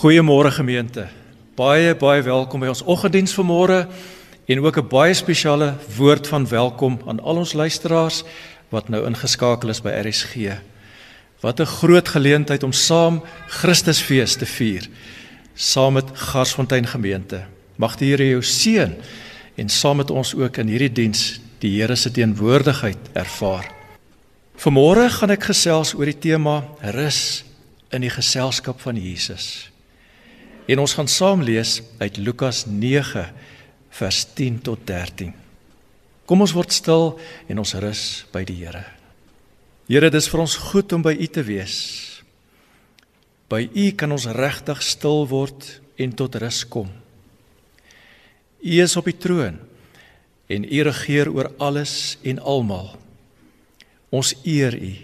Goeiemôre gemeente. Baie baie welkom by ons oggenddiens vanmôre en ook 'n baie spesiale woord van welkom aan al ons luisteraars wat nou ingeskakel is by RSG. Wat 'n groot geleentheid om saam Christusfees te vier saam met Garsfontein gemeente. Mag die Here jou seën en saam met ons ook in hierdie diens die Here se teenwoordigheid ervaar. Vanmôre gaan ek gesels oor die tema rus in die geselskap van Jesus. En ons gaan saam lees uit Lukas 9 vers 10 tot 13. Kom ons word stil en ons rus by die Here. Here, dis vir ons goed om by U te wees. By U kan ons regtig stil word en tot rus kom. U is op die troon en U regeer oor alles en almal. Ons eer U.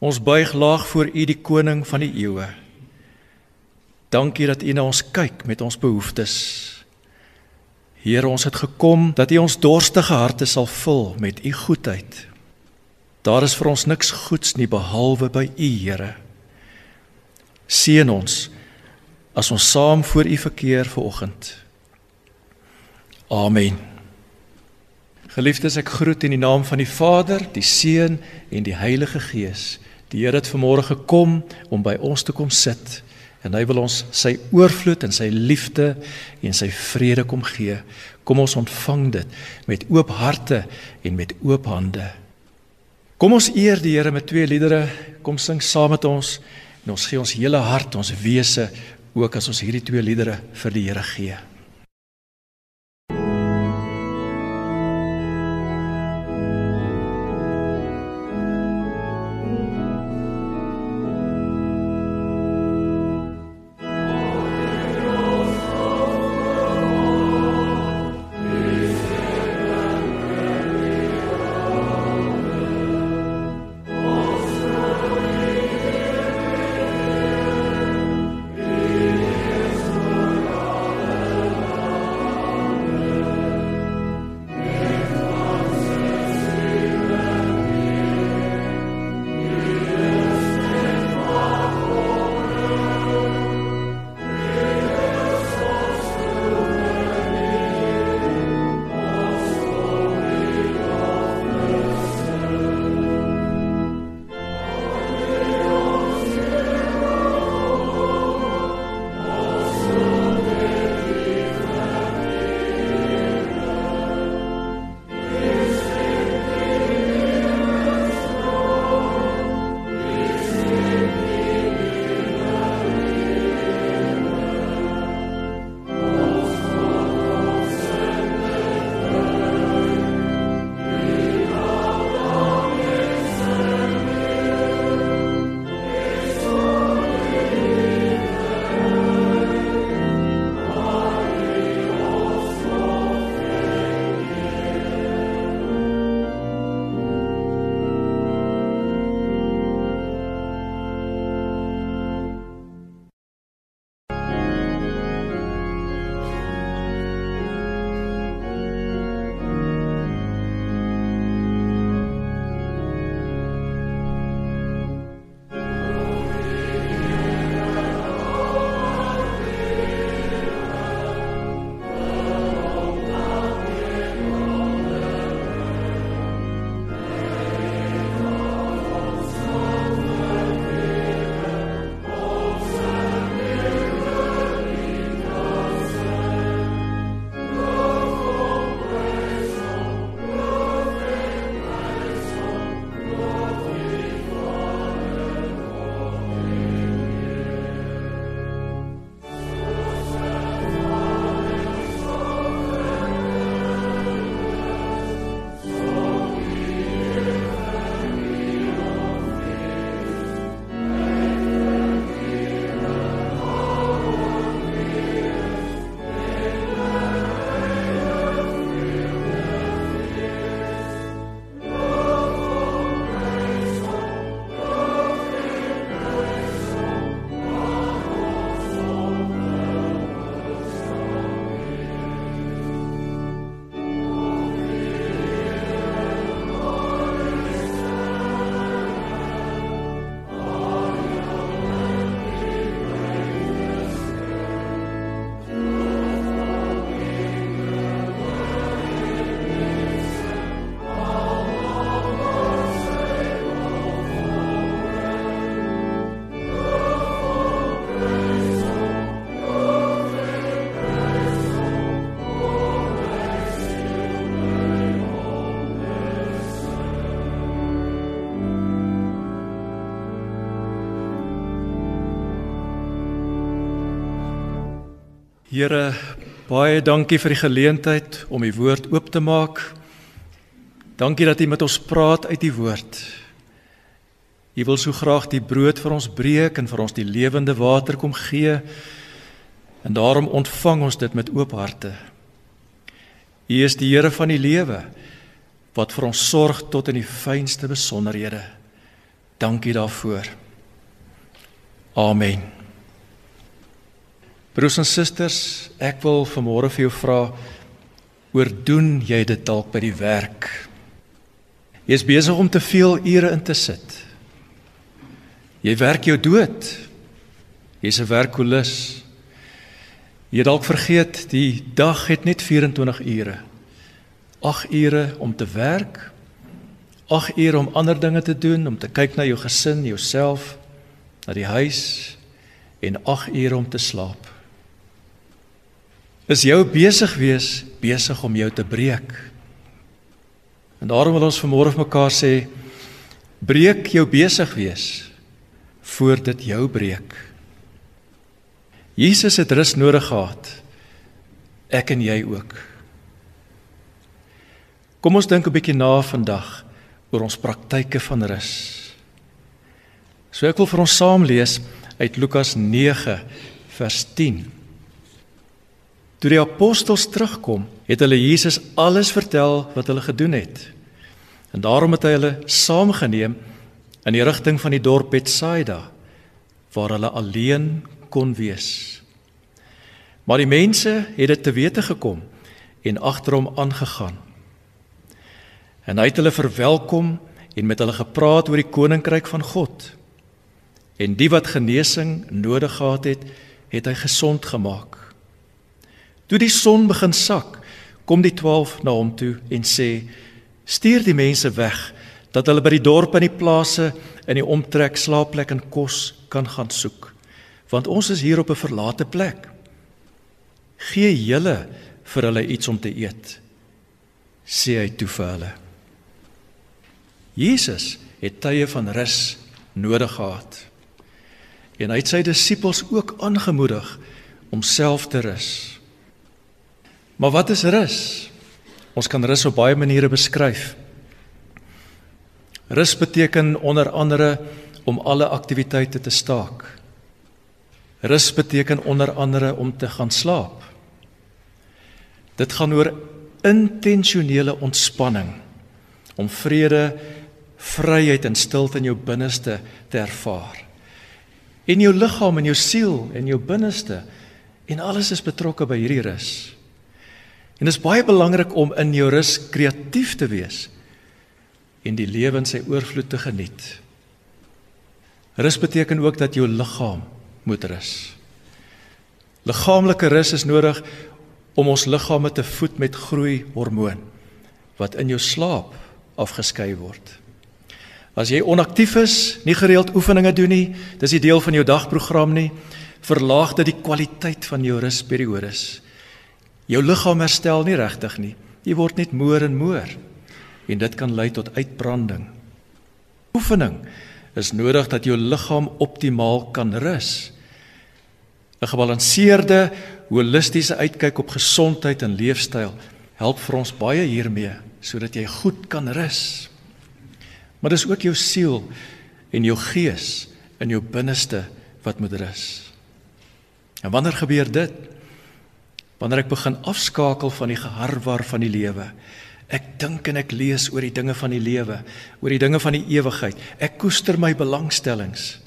Ons buig laag voor U die koning van die eeue. Dankie dat U na ons kyk met ons behoeftes. Here, ons het gekom dat U ons dorstige harte sal vul met U goedheid. Daar is vir ons niks goeds nie behalwe by U, Here. Seën ons as ons saam voor U verkeer vanoggend. Amen. Geliefdes, ek groet in die naam van die Vader, die Seun en die Heilige Gees. Die Here het vanmôre gekom om by ons te kom sit en hy wil ons sy oorvloed en sy liefde en sy vrede kom gee. Kom ons ontvang dit met oop harte en met oop hande. Kom ons eer die Here met twee liedere. Kom sing saam met ons en ons gee ons hele hart, ons wese ook as ons hierdie twee liedere vir die Here gee. Here, baie dankie vir die geleentheid om u woord oop te maak. Dankie dat u met ons praat uit die woord. U wil so graag die brood vir ons breek en vir ons die lewende water kom gee. En daarom ontvang ons dit met oop harte. U is die Here van die lewe wat vir ons sorg tot in die fynste besonderhede. Dankie daarvoor. Amen. Broers en susters, ek wil vanmôre vir jou vra oor doen jy dit dalk by die werk? Jy is besig om te veel ure in te sit. Jy werk jou dood. Jy's 'n werkolus. Jy dalk vergeet die dag het net 24 ure. 8 ure om te werk, 8 ure om ander dinge te doen, om te kyk na jou gesin, jouself, na die huis en 8 ure om te slaap. Is jou besig wees besig om jou te breek? En daarom wil ons vanmôre vir mekaar sê breek jou besig wees voor dit jou breek. Jesus het rus nodig gehad. Ek en jy ook. Kom ons dink 'n bietjie na vandag oor ons praktyke van rus. So ek wil vir ons saam lees uit Lukas 9 vers 10. Toe die apostels terugkom, het hulle Jesus alles vertel wat hulle gedoen het. En daarom het hy hulle saamgeneem in die rigting van die dorp Betsaida waar hulle alleen kon wees. Maar die mense het dit te wete gekom en agter hom aangegaan. En hy het hulle verwelkom en met hulle gepraat oor die koninkryk van God. En die wat genesing nodig gehad het, het hy gesond gemaak. Toe die son begin sak, kom die 12 na hom toe en sê: "Stuur die mense weg dat hulle by die dorpe en die plase in die omtrek slaapplek en kos kan gaan soek want ons is hier op 'n verlate plek. Gee julle vir hulle iets om te eet sê hy toe vir hulle. Jesus het tye van rus nodig gehad. En hy het sy disippels ook aangemoedig om self te rus maar wat is rus ons kan rus op baie maniere beskryf Rus beteken onder andere om alle aktiwiteite te staak. Rus beteken onder andere om te gaan slaap. Dit gaan oor intentionele ontspanning om vrede, vryheid en stilte in jou binneste te ervaar. In jou liggaam en jou siel en jou binneste en alles is betrokke by hierdie rus. En dit is baie belangrik om in jou rus kreatief te wees en die lewe in sy oorvloed te geniet. Rus beteken ook dat jou liggaam moet rus. Liggaamlike rus is nodig om ons liggame te voed met groei hormoon wat in jou slaap afgeskei word. As jy onaktief is, nie gereeld oefeninge doen nie, dis nie deel van jou dagprogram nie, verlaag dit die kwaliteit van jou rusperiodes. Jou liggaam herstel nie regtig nie. Jy word net moer en moer en dit kan lei tot uitbranding. Oefening is nodig dat jou liggaam optimaal kan rus. 'n Gebalanseerde, holistiese uitkyk op gesondheid en leefstyl help vir ons baie hiermee sodat jy goed kan rus. Maar dis ook jou siel en jou gees in jou binneste wat moet rus. En wanneer gebeur dit? Wanneer ek begin afskakel van die geharwar van die lewe Ek dink en ek lees oor die dinge van die lewe, oor die dinge van die ewigheid. Ek koester my belangstellings.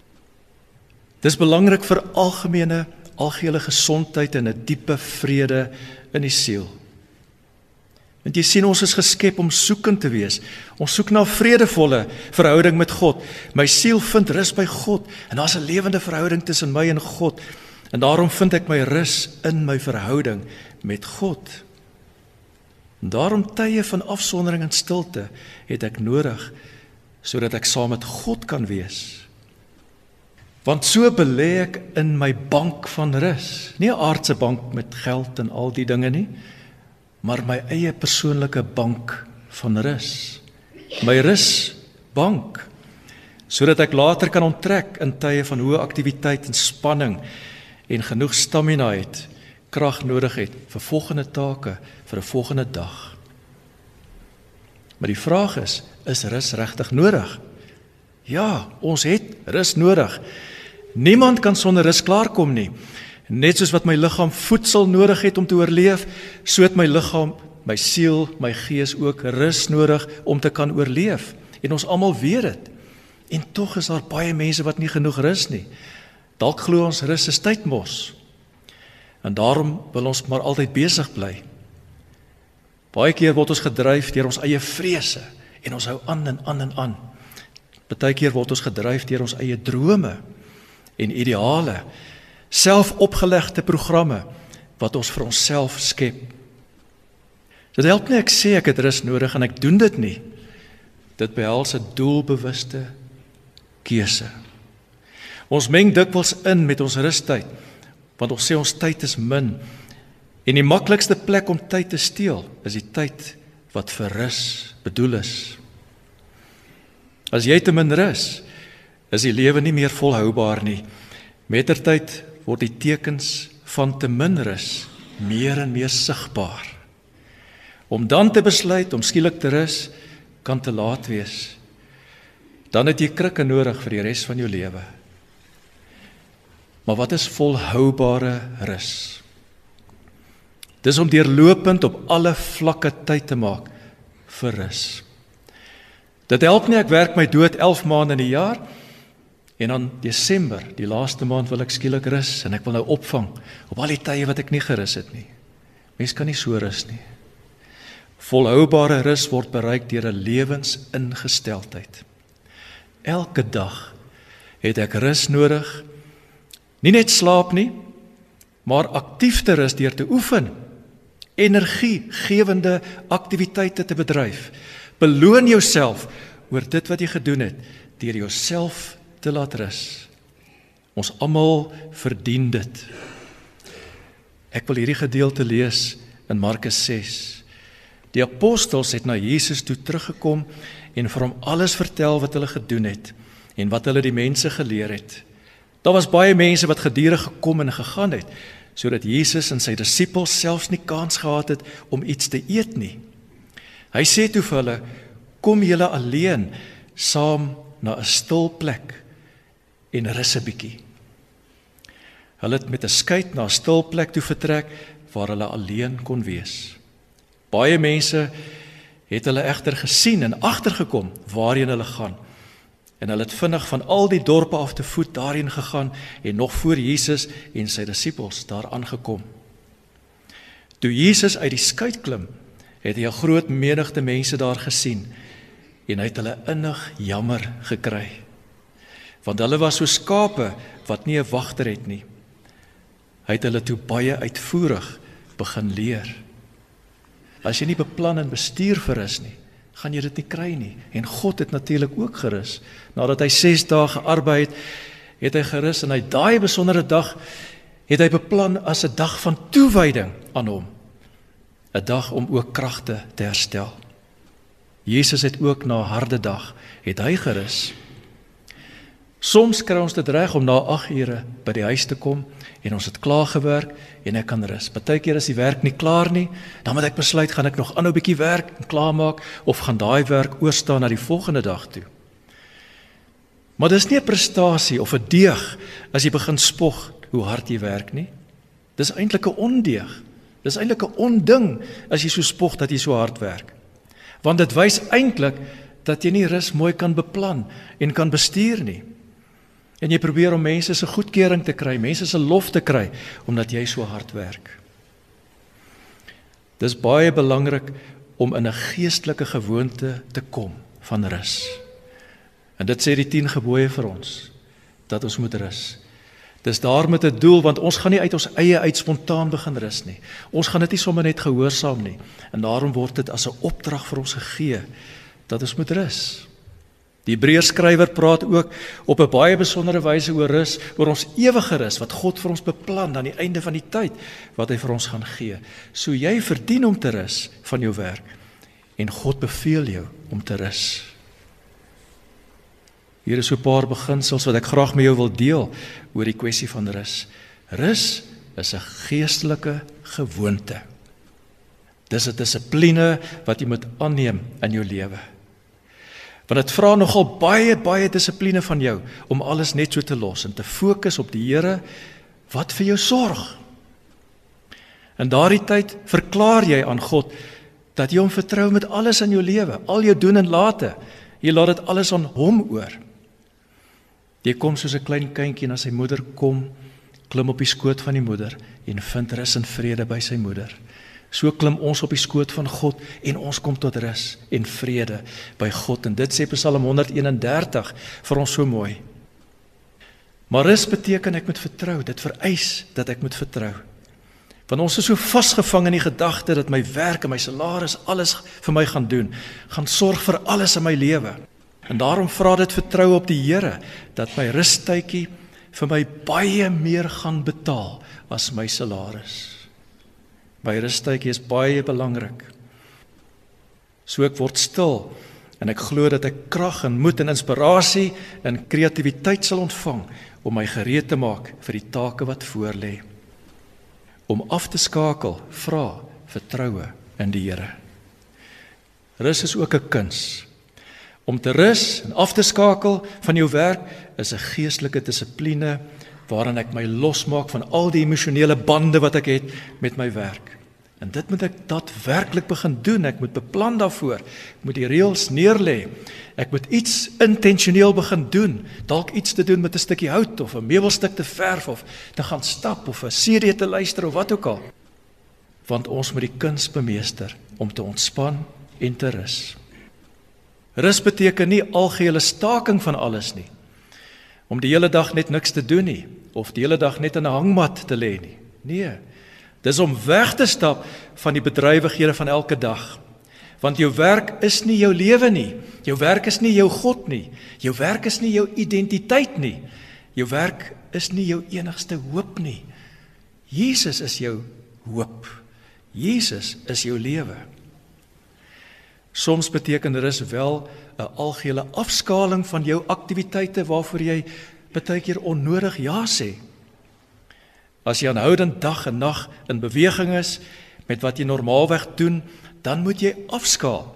Dis belangrik vir algemene algehele gesondheid en 'n diepe vrede in die siel. Want jy sien ons is geskep om soekend te wees. Ons soek na 'n vredevolle verhouding met God. My siel vind rus by God en daar's 'n lewende verhouding tussen my en God. En daarom vind ek my rus in my verhouding met God. En daarom tye van afsondering en stilte het ek nodig sodat ek saam met God kan wees. Want so belê ek in my bank van rus, nie 'n aardse bank met geld en al die dinge nie, maar my eie persoonlike bank van rus. My rusbank sodat ek later kan onttrek in tye van hoë aktiwiteit en spanning en genoeg stamina het krag nodig het vir volgende take, vir 'n volgende dag. Maar die vraag is, is rus regtig nodig? Ja, ons het rus nodig. Niemand kan sonder rus klaarkom nie. Net soos wat my liggaam voedsel nodig het om te oorleef, so het my liggaam, my siel, my gees ook rus nodig om te kan oorleef. En ons almal weet dit. En tog is daar baie mense wat nie genoeg rus nie. Dalk glo ons rus is tyd mos. En daarom wil ons maar altyd besig bly. Baie keer word ons gedryf deur ons eie vrese en ons hou aan en aan en aan. Partykeer word ons gedryf deur ons eie drome en ideale, selfopgelegde programme wat ons vir onsself skep. Dit help nie ek sê ek het rus nodig en ek doen dit nie. Dit behels 'n doelbewuste keuse. Ons meng dikwels in met ons rustyd want ons sê ons tyd is min En die maklikste plek om tyd te steel is die tyd wat vir rus bedoel is. As jy te min rus, is die lewe nie meer volhoubaar nie. Mettertyd word die tekens van te min rus meer en meer sigbaar. Om dan te besluit om skielik te rus kan te laat wees. Dan het jy krikke nodig vir die res van jou lewe. Maar wat is volhoubare rus? Dis om deurlopend op alle vlakke tyd te maak vir rus. Dit help nie ek werk my dood 11 maande in die jaar en dan Desember, die laaste maand wil ek skielik rus en ek wil nou opvang op al die tye wat ek nie gerus het nie. Mens kan nie so rus nie. Volhoubare rus word bereik deur 'n lewensingesteldheid. Elke dag het ek rus nodig. Nie net slaap nie, maar aktief te rus deur te oefen energiegewende aktiwiteite te bedryf. Beloon jouself oor dit wat jy gedoen het deur jouself te laat rus. Ons almal verdien dit. Ek wil hierdie gedeelte lees in Markus 6. Die apostels het na Jesus toe teruggekom en vir hom alles vertel wat hulle gedoen het en wat hulle die mense geleer het. Daar was baie mense wat gedurig gekom en gegaan het sodat Jesus en sy disippels selfs nie kans gehad het om iets te eet nie. Hy sê toe vir hulle: "Kom julle alleen saam na 'n stil plek en rus 'n bietjie." Hulle het met 'n skei na 'n stil plek toe vertrek waar hulle alleen kon wees. Baie mense het hulle egter gesien en agtergekom waarheen hulle gaan en hulle het vinnig van al die dorpe af te voet daarheen gegaan en nog voor Jesus en sy disippels daar aangekom. Toe Jesus uit die skei klim, het hy 'n groot menigte mense daar gesien en hy het hulle innig jammer gekry. Want hulle was so skape wat nie 'n wagter het nie. Hy het hulle toe baie uitvoerig begin leer. As jy nie beplan en bestuur vir is nie, gaan jy dit nie kry nie. En God het natuurlik ook gerus. Nadat hy 6 dae gearbei het, het hy gerus en hy daai besondere dag het hy beplan as 'n dag van toewyding aan hom. 'n Dag om ook kragte te herstel. Jesus het ook na harde dag het hy gerus. Soms kry ons dit reg om na 8 ure by die huis te kom en ons het klaar gewerk en ek kan rus. Partykeer is die werk nie klaar nie, dan moet ek besluit gaan ek nog aanhou 'n bietjie werk en klaarmaak of gaan daai werk oorstaan na die volgende dag toe. Maar dis nie 'n prestasie of 'n deeg as jy begin spog hoe hard jy werk nie. Dis eintlik 'n ondeeg. Dis eintlik 'n onding as jy so spog dat jy so hard werk. Want dit wys eintlik dat jy nie rus mooi kan beplan en kan bestuur nie en jy probeer om mense se goedkeuring te kry, mense se lof te kry omdat jy so hard werk. Dis baie belangrik om in 'n geestelike gewoonte te kom van rus. En dit sê die 10 gebooie vir ons dat ons moet rus. Dis daar met 'n doel want ons gaan nie uit ons eie uit spontaan begin rus nie. Ons gaan dit nie sommer net gehoorsaam nie. En daarom word dit as 'n opdrag vir ons gegee dat ons moet rus. Die Hebreërskrywer praat ook op 'n baie besondere wyse oor rus, oor ons ewige rus wat God vir ons beplan aan die einde van die tyd wat hy vir ons gaan gee. So jy verdien om te rus van jou werk en God beveel jou om te rus. Hier is so 'n paar beginsels wat ek graag met jou wil deel oor die kwessie van rus. Rus is 'n geestelike gewoonte. Dis 'n dissipline wat jy moet aanneem in jou lewe. Want dit vra nogal baie baie dissipline van jou om alles net so te los en te fokus op die Here wat vir jou sorg. In daardie tyd verklaar jy aan God dat jy hom vertrou met alles in jou lewe, al jou doen en late. Jy laat dit alles aan hom oor. Jy kom soos 'n klein kindjie na sy moeder kom, klim op die skoot van die moeder en vind rus en vrede by sy moeder. So klim ons op die skoot van God en ons kom tot rus en vrede by God en dit sê Psalm 131 vir ons so mooi. Maar rus beteken ek moet vertrou, dit vereis dat ek moet vertrou. Want ons is so vasgevang in die gedagte dat my werk en my salaris alles vir my gaan doen, gaan sorg vir alles in my lewe. En daarom vra dit vertrou op die Here dat my rustydjie vir my baie meer gaan betaal as my salaris. My rustydjie is baie belangrik. So ek word stil en ek glo dat ek krag en moed en inspirasie en kreatiwiteit sal ontvang om my gereed te maak vir die take wat voorlê. Om af te skakel, vra vertroue in die Here. Rus is ook 'n kuns. Om te rus en af te skakel van jou werk is 'n geestelike dissipline waarin ek my losmaak van al die emosionele bande wat ek het met my werk. En dit moet ek daadwerklik begin doen. Ek moet beplan daarvoor. Ek moet die reëls neerlê. Ek moet iets intentioneel begin doen. Dalk iets te doen met 'n stukkie hout of 'n meubelstuk te verf of te gaan stap of 'n CD te luister of wat ook al. Want ons moet die kuns bemeester om te ontspan en te rus. Rus beteken nie algehele staking van alles nie. Om die hele dag net niks te doen nie of die hele dag net in 'n hangmat te lê nie. Nee. Dis om weg te stap van die bedrywighede van elke dag. Want jou werk is nie jou lewe nie. Jou werk is nie jou God nie. Jou werk is nie jou identiteit nie. Jou werk is nie jou enigste hoop nie. Jesus is jou hoop. Jesus is jou lewe. Soms beteken rus wel 'n algehele afskaling van jou aktiwiteite waarvoor jy baie keer onnodig ja sê. As jy aanhoudend dag en nag in beweging is met wat jy normaalweg doen, dan moet jy afskaal.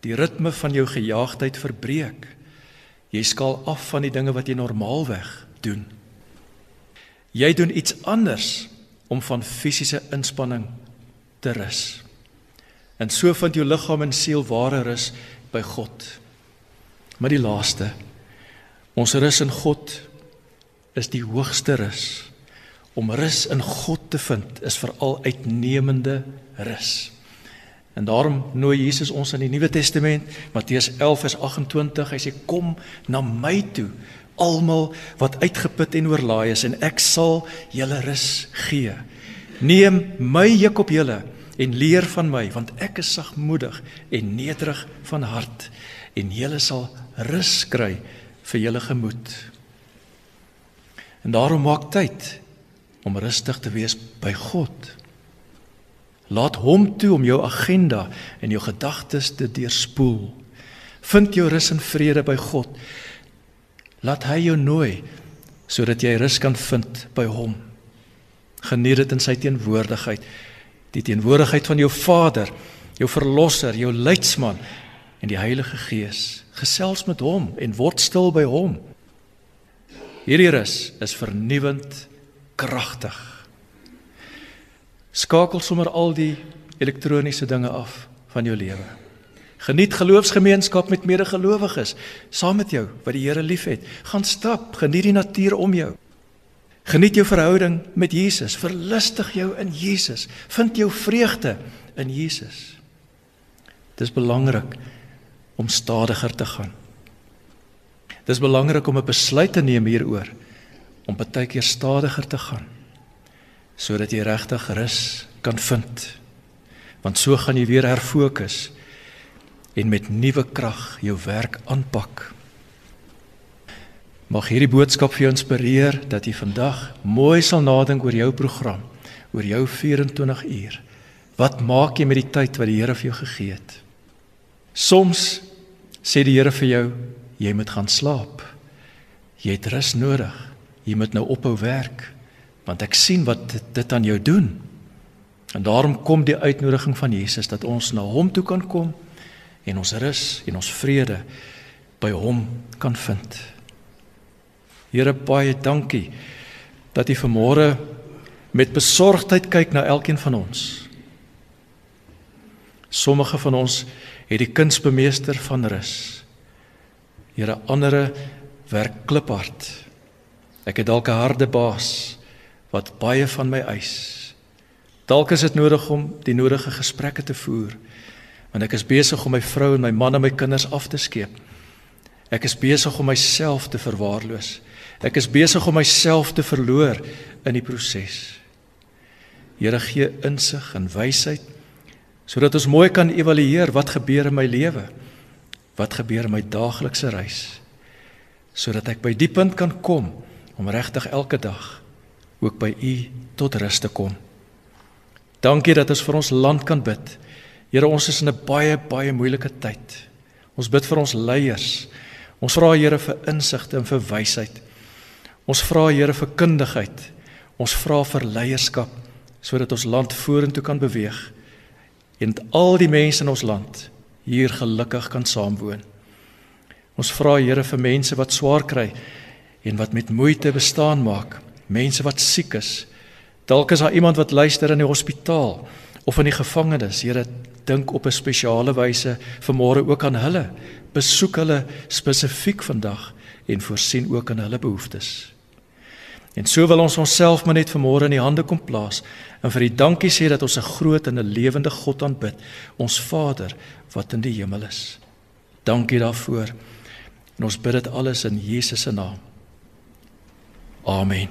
Die ritme van jou gejaagdheid verbreek. Jy skaal af van die dinge wat jy normaalweg doen. Jy doen iets anders om van fisiese inspanning te rus. En so vind jou liggaam en siel ware rus by God. Maar die laaste, ons rus in God is die hoogste rus om rus in God te vind is veral uitnemende rus. En daarom nooi Jesus ons in die Nuwe Testament, Matteus 11 vers 28, hy sê kom na my toe, almal wat uitgeput en oorlaai is en ek sal julle rus gee. Neem my juk op julle en leer van my, want ek is sagmoedig en nederig van hart en julle sal rus kry vir julle gemoed. En daarom maak tyd om rustig te wees by God. Laat hom toe om jou agenda en jou gedagtes te deurspoel. Vind jou rus en vrede by God. Laat hy jou nooi sodat jy rus kan vind by hom. Geniet dit in sy teenwoordigheid, die teenwoordigheid van jou Vader, jou verlosser, jou leidsman en die Heilige Gees. Gesels met hom en word stil by hom. Hierdie rus is vernuwend kragtig. Skakel sommer al die elektroniese dinge af van jou lewe. Geniet geloofsgemeenskap met medegelowiges saam met jou wat die Here liefhet. Gaan stap, geniet die natuur om jou. Geniet jou verhouding met Jesus, verlustig jou in Jesus, vind jou vreugde in Jesus. Dis belangrik om stadiger te gaan. Dis belangrik om 'n besluit te neem hieroor om baie keer stadiger te gaan sodat jy regtig rus kan vind. Want so gaan jy weer herfokus en met nuwe krag jou werk aanpak. Mag hierdie boodskap vir jou inspireer dat jy vandag mooi sal nadink oor jou program, oor jou 24 uur. Wat maak jy met die tyd wat die Here vir jou gegee het? Soms sê die Here vir jou, jy moet gaan slaap. Jy het rus nodig. Jy moet nou ophou werk. want ek sien wat dit, aan jou doen. En daarom kom die uitnodiging van Jesus dat ons na hom toe kan kom en ons rus en ons vrede by hom kan vind. Here baie dankie dat U vanmôre met besorgdheid kyk na elkeen van ons. Sommige van ons het die kunsbemeester van rus. Here ander werk kliphard. Ek het dalk 'n harde baas wat baie van my eis. Dalk is dit nodig om die nodige gesprekke te voer. Want ek is besig om my vrou en my man en my kinders af te skeep. Ek is besig om myself te verwaarloos. Ek is besig om myself te verloor in die proses. Here gee insig en wysheid sodat ons mooi kan evalueer wat gebeur in my lewe. Wat gebeur in my daaglikse reis? Sodat ek by die punt kan kom om regtig elke dag ook by U tot rus te kom. Dankie dat ons vir ons land kan bid. Here, ons is in 'n baie baie moeilike tyd. Ons bid vir ons leiers. Ons vra Here vir insigte en vir wysheid. Ons vra Here vir kundigheid. Ons vra vir leierskap sodat ons land vorentoe kan beweeg en al die mense in ons land hier gelukkig kan saamwoon. Ons vra Here vir mense wat swaar kry en wat met moeite bestaan maak mense wat siek is. Dalk is daar iemand wat luister in die hospitaal of in die gevangenis. Here, dink op 'n spesiale wyse vanmôre ook aan hulle. Besoek hulle spesifiek vandag en voorsien ook aan hulle behoeftes. En so wil ons onsself maar net vanmôre in die hande kom plaas en vir U dankie sê dat ons 'n groot en 'n lewende God aanbid, ons Vader wat in die hemel is. Dankie daarvoor. En ons bid dit alles in Jesus se naam. Amen.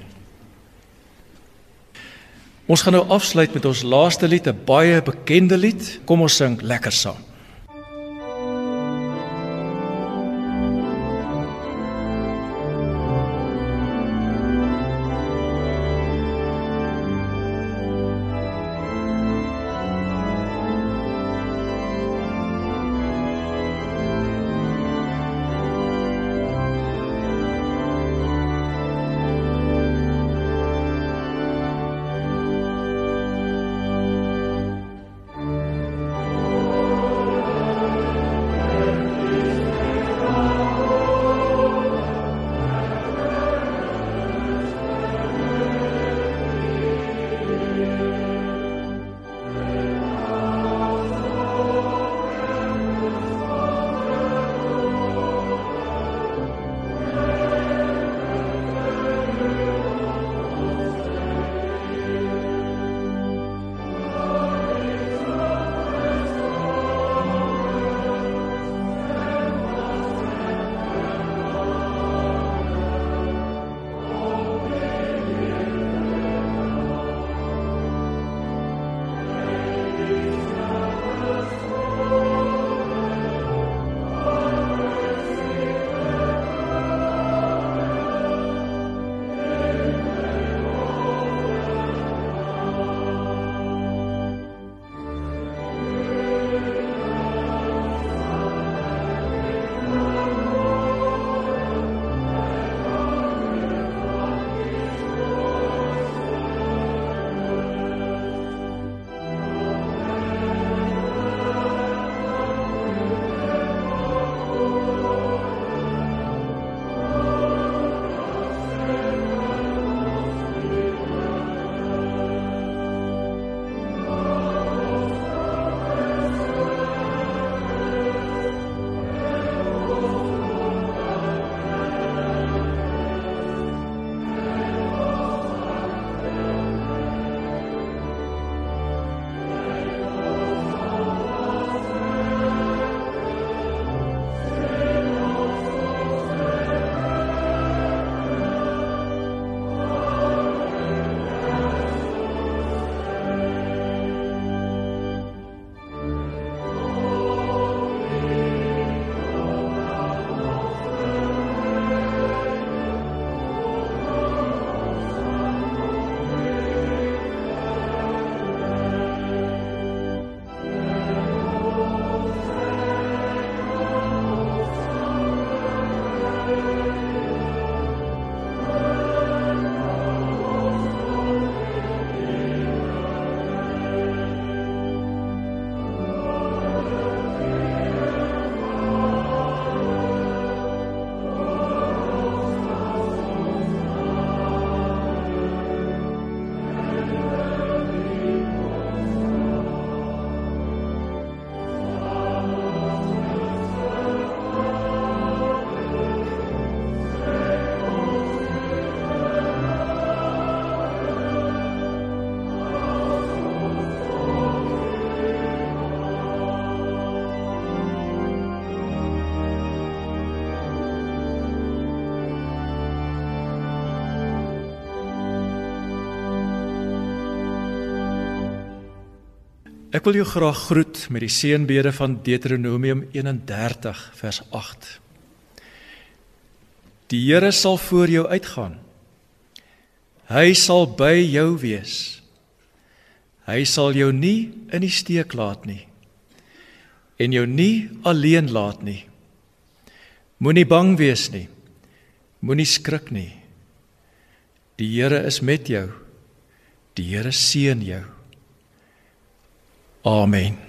Ons gaan nou afsluit met ons laaste lied, 'n baie bekende lied. Kom ons sing lekker saam. Ek wil jou graag groet met die seënbede van Deuteronomium 31 vers 8. Die Here sal voor jou uitgaan. Hy sal by jou wees. Hy sal jou nie in die steek laat nie en jou nie alleen laat nie. Moenie bang wees nie. Moenie skrik nie. Die Here is met jou. Die Here seën jou. Amen.